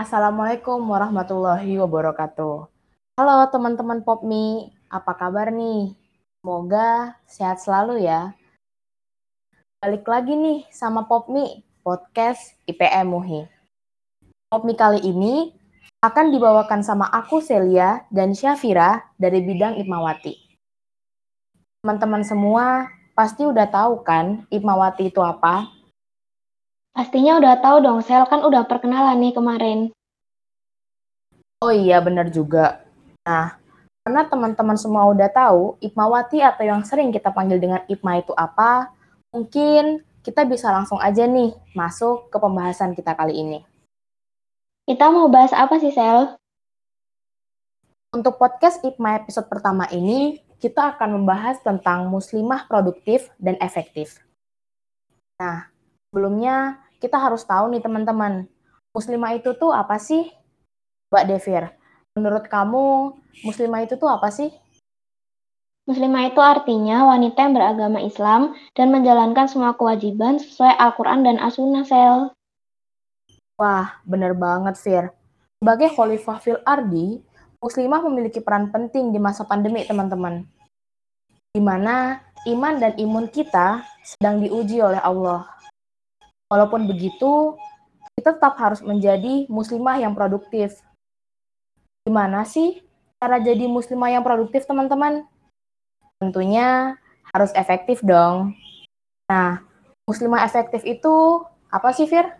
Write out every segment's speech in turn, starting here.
Assalamualaikum warahmatullahi wabarakatuh. Halo teman-teman Popmi, apa kabar nih? Semoga sehat selalu ya. Balik lagi nih sama Popmi, podcast IPM MUHI. Popmi kali ini akan dibawakan sama aku Celia dan Syafira dari bidang Ipmawati. Teman-teman semua pasti udah tahu kan Ipmawati itu apa? Pastinya udah tahu dong, Sel. Kan udah perkenalan nih kemarin. Oh iya, benar juga. Nah, karena teman-teman semua udah tahu, Ipmawati atau yang sering kita panggil dengan Ipma itu apa, mungkin kita bisa langsung aja nih masuk ke pembahasan kita kali ini. Kita mau bahas apa sih, Sel? Untuk podcast Ipma episode pertama ini, kita akan membahas tentang muslimah produktif dan efektif. Nah, Sebelumnya, kita harus tahu nih teman-teman, muslimah itu tuh apa sih? Mbak Devir, menurut kamu muslimah itu tuh apa sih? Muslimah itu artinya wanita yang beragama Islam dan menjalankan semua kewajiban sesuai Al-Quran dan As-Sunnah, Sel. Wah, bener banget, Fir. Sebagai khalifah fil ardi, muslimah memiliki peran penting di masa pandemi, teman-teman. Di mana iman dan imun kita sedang diuji oleh Allah. Walaupun begitu, kita tetap harus menjadi muslimah yang produktif. Gimana sih cara jadi muslimah yang produktif, teman-teman? Tentunya harus efektif dong. Nah, muslimah efektif itu apa sih, Fir?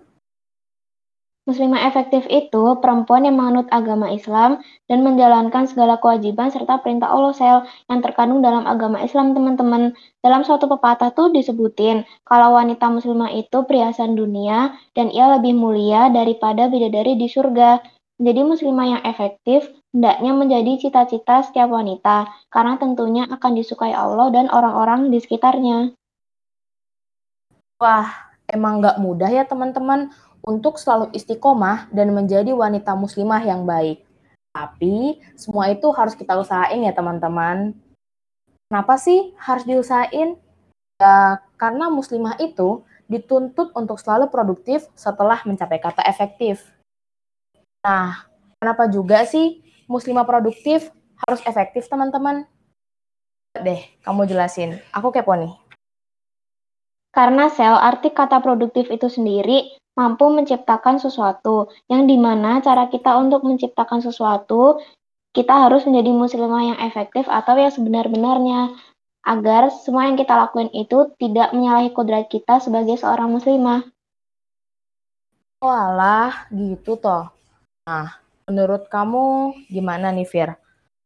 Muslimah efektif itu perempuan yang menganut agama Islam dan menjalankan segala kewajiban serta perintah Allah sel yang terkandung dalam agama Islam teman-teman. Dalam suatu pepatah tuh disebutin kalau wanita muslimah itu perhiasan dunia dan ia lebih mulia daripada bidadari di surga. Jadi muslimah yang efektif hendaknya menjadi cita-cita setiap wanita karena tentunya akan disukai Allah dan orang-orang di sekitarnya. Wah, emang nggak mudah ya teman-teman untuk selalu istiqomah dan menjadi wanita muslimah yang baik. Tapi semua itu harus kita usahain ya teman-teman. Kenapa sih harus diusahain? Ya karena muslimah itu dituntut untuk selalu produktif setelah mencapai kata efektif. Nah, kenapa juga sih muslimah produktif harus efektif teman-teman? Deh, kamu jelasin. Aku kepo nih. Karena sel arti kata produktif itu sendiri mampu menciptakan sesuatu, yang di mana cara kita untuk menciptakan sesuatu, kita harus menjadi muslimah yang efektif atau yang sebenar-benarnya, agar semua yang kita lakuin itu tidak menyalahi kodrat kita sebagai seorang muslimah. Walah, gitu toh. Nah, menurut kamu gimana nih, Fir?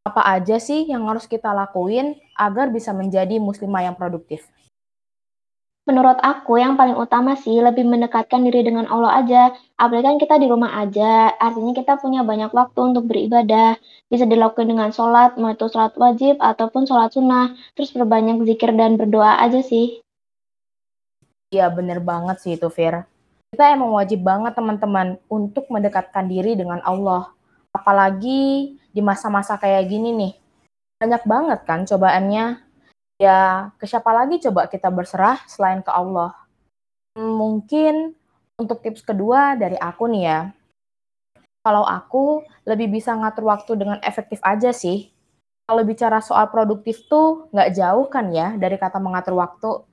Apa aja sih yang harus kita lakuin agar bisa menjadi muslimah yang produktif? Menurut aku yang paling utama sih lebih mendekatkan diri dengan Allah aja. Apalagi kan kita di rumah aja, artinya kita punya banyak waktu untuk beribadah. Bisa dilakukan dengan sholat, mau itu sholat wajib ataupun sholat sunnah. Terus berbanyak zikir dan berdoa aja sih. Iya bener banget sih itu Fir. Kita emang wajib banget teman-teman untuk mendekatkan diri dengan Allah. Apalagi di masa-masa kayak gini nih. Banyak banget kan cobaannya Ya, ke siapa lagi coba kita berserah selain ke Allah? Mungkin untuk tips kedua dari aku nih ya. Kalau aku lebih bisa ngatur waktu dengan efektif aja sih. Kalau bicara soal produktif tuh nggak jauh kan ya dari kata mengatur waktu.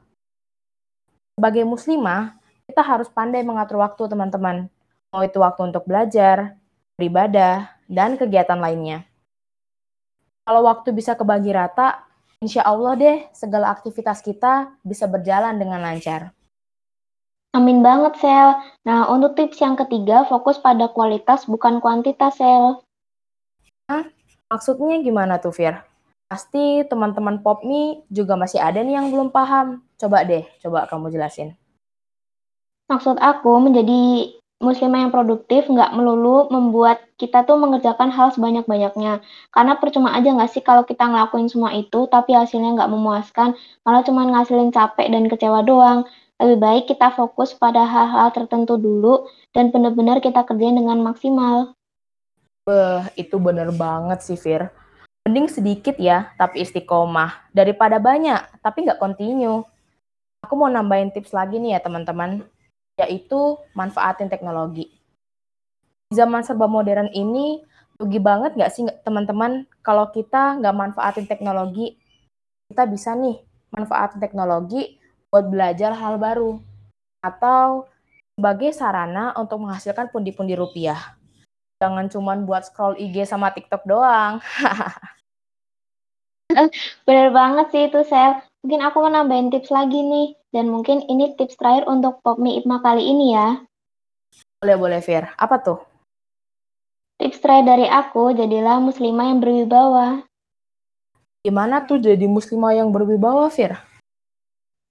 Sebagai muslimah, kita harus pandai mengatur waktu teman-teman. Mau itu waktu untuk belajar, beribadah, dan kegiatan lainnya. Kalau waktu bisa kebagi rata, Insya Allah deh, segala aktivitas kita bisa berjalan dengan lancar. Amin banget, Sel. Nah, untuk tips yang ketiga, fokus pada kualitas bukan kuantitas, Sel. Hah? Maksudnya gimana tuh, Fir? Pasti teman-teman Popmi juga masih ada nih yang belum paham. Coba deh, coba kamu jelasin. Maksud aku menjadi muslimah yang produktif nggak melulu membuat kita tuh mengerjakan hal sebanyak-banyaknya. Karena percuma aja nggak sih kalau kita ngelakuin semua itu, tapi hasilnya nggak memuaskan, malah cuma ngasilin capek dan kecewa doang. Lebih baik kita fokus pada hal-hal tertentu dulu, dan benar-benar kita kerjain dengan maksimal. Beh, itu bener banget sih, Fir. Mending sedikit ya, tapi istiqomah. Daripada banyak, tapi nggak continue. Aku mau nambahin tips lagi nih ya, teman-teman yaitu manfaatin teknologi. Di zaman serba modern ini, rugi banget nggak sih teman-teman kalau kita nggak manfaatin teknologi? Kita bisa nih manfaatin teknologi buat belajar hal baru atau sebagai sarana untuk menghasilkan pundi-pundi rupiah. Jangan cuman buat scroll IG sama TikTok doang. Bener banget sih itu, Sel. Mungkin aku mau nambahin tips lagi nih. Dan mungkin ini tips terakhir untuk Popmi Ipma kali ini ya. Boleh, boleh, Fir. Apa tuh? Tips terakhir dari aku, jadilah muslimah yang berwibawa. Gimana tuh jadi muslimah yang berwibawa, Fir?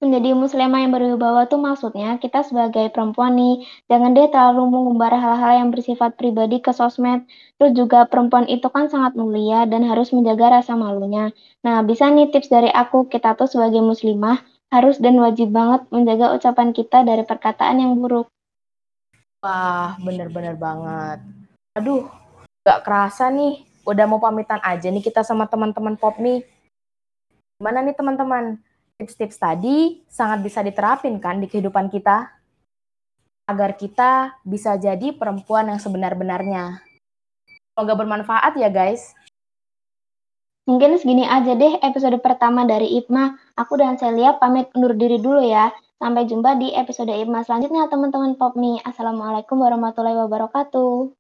Menjadi muslimah yang berwibawa tuh maksudnya kita sebagai perempuan nih, jangan deh terlalu mengumbar hal-hal yang bersifat pribadi ke sosmed. Terus juga perempuan itu kan sangat mulia dan harus menjaga rasa malunya. Nah, bisa nih tips dari aku, kita tuh sebagai muslimah harus dan wajib banget menjaga ucapan kita dari perkataan yang buruk. Wah, bener-bener banget. Aduh, gak kerasa nih, udah mau pamitan aja nih kita sama teman-teman Popmi. Gimana nih teman-teman? tips-tips tadi sangat bisa diterapin kan di kehidupan kita agar kita bisa jadi perempuan yang sebenar-benarnya. Semoga bermanfaat ya guys. Mungkin segini aja deh episode pertama dari Ipma. Aku dan Celia pamit undur diri dulu ya. Sampai jumpa di episode Ipma selanjutnya teman-teman Popmi. Assalamualaikum warahmatullahi wabarakatuh.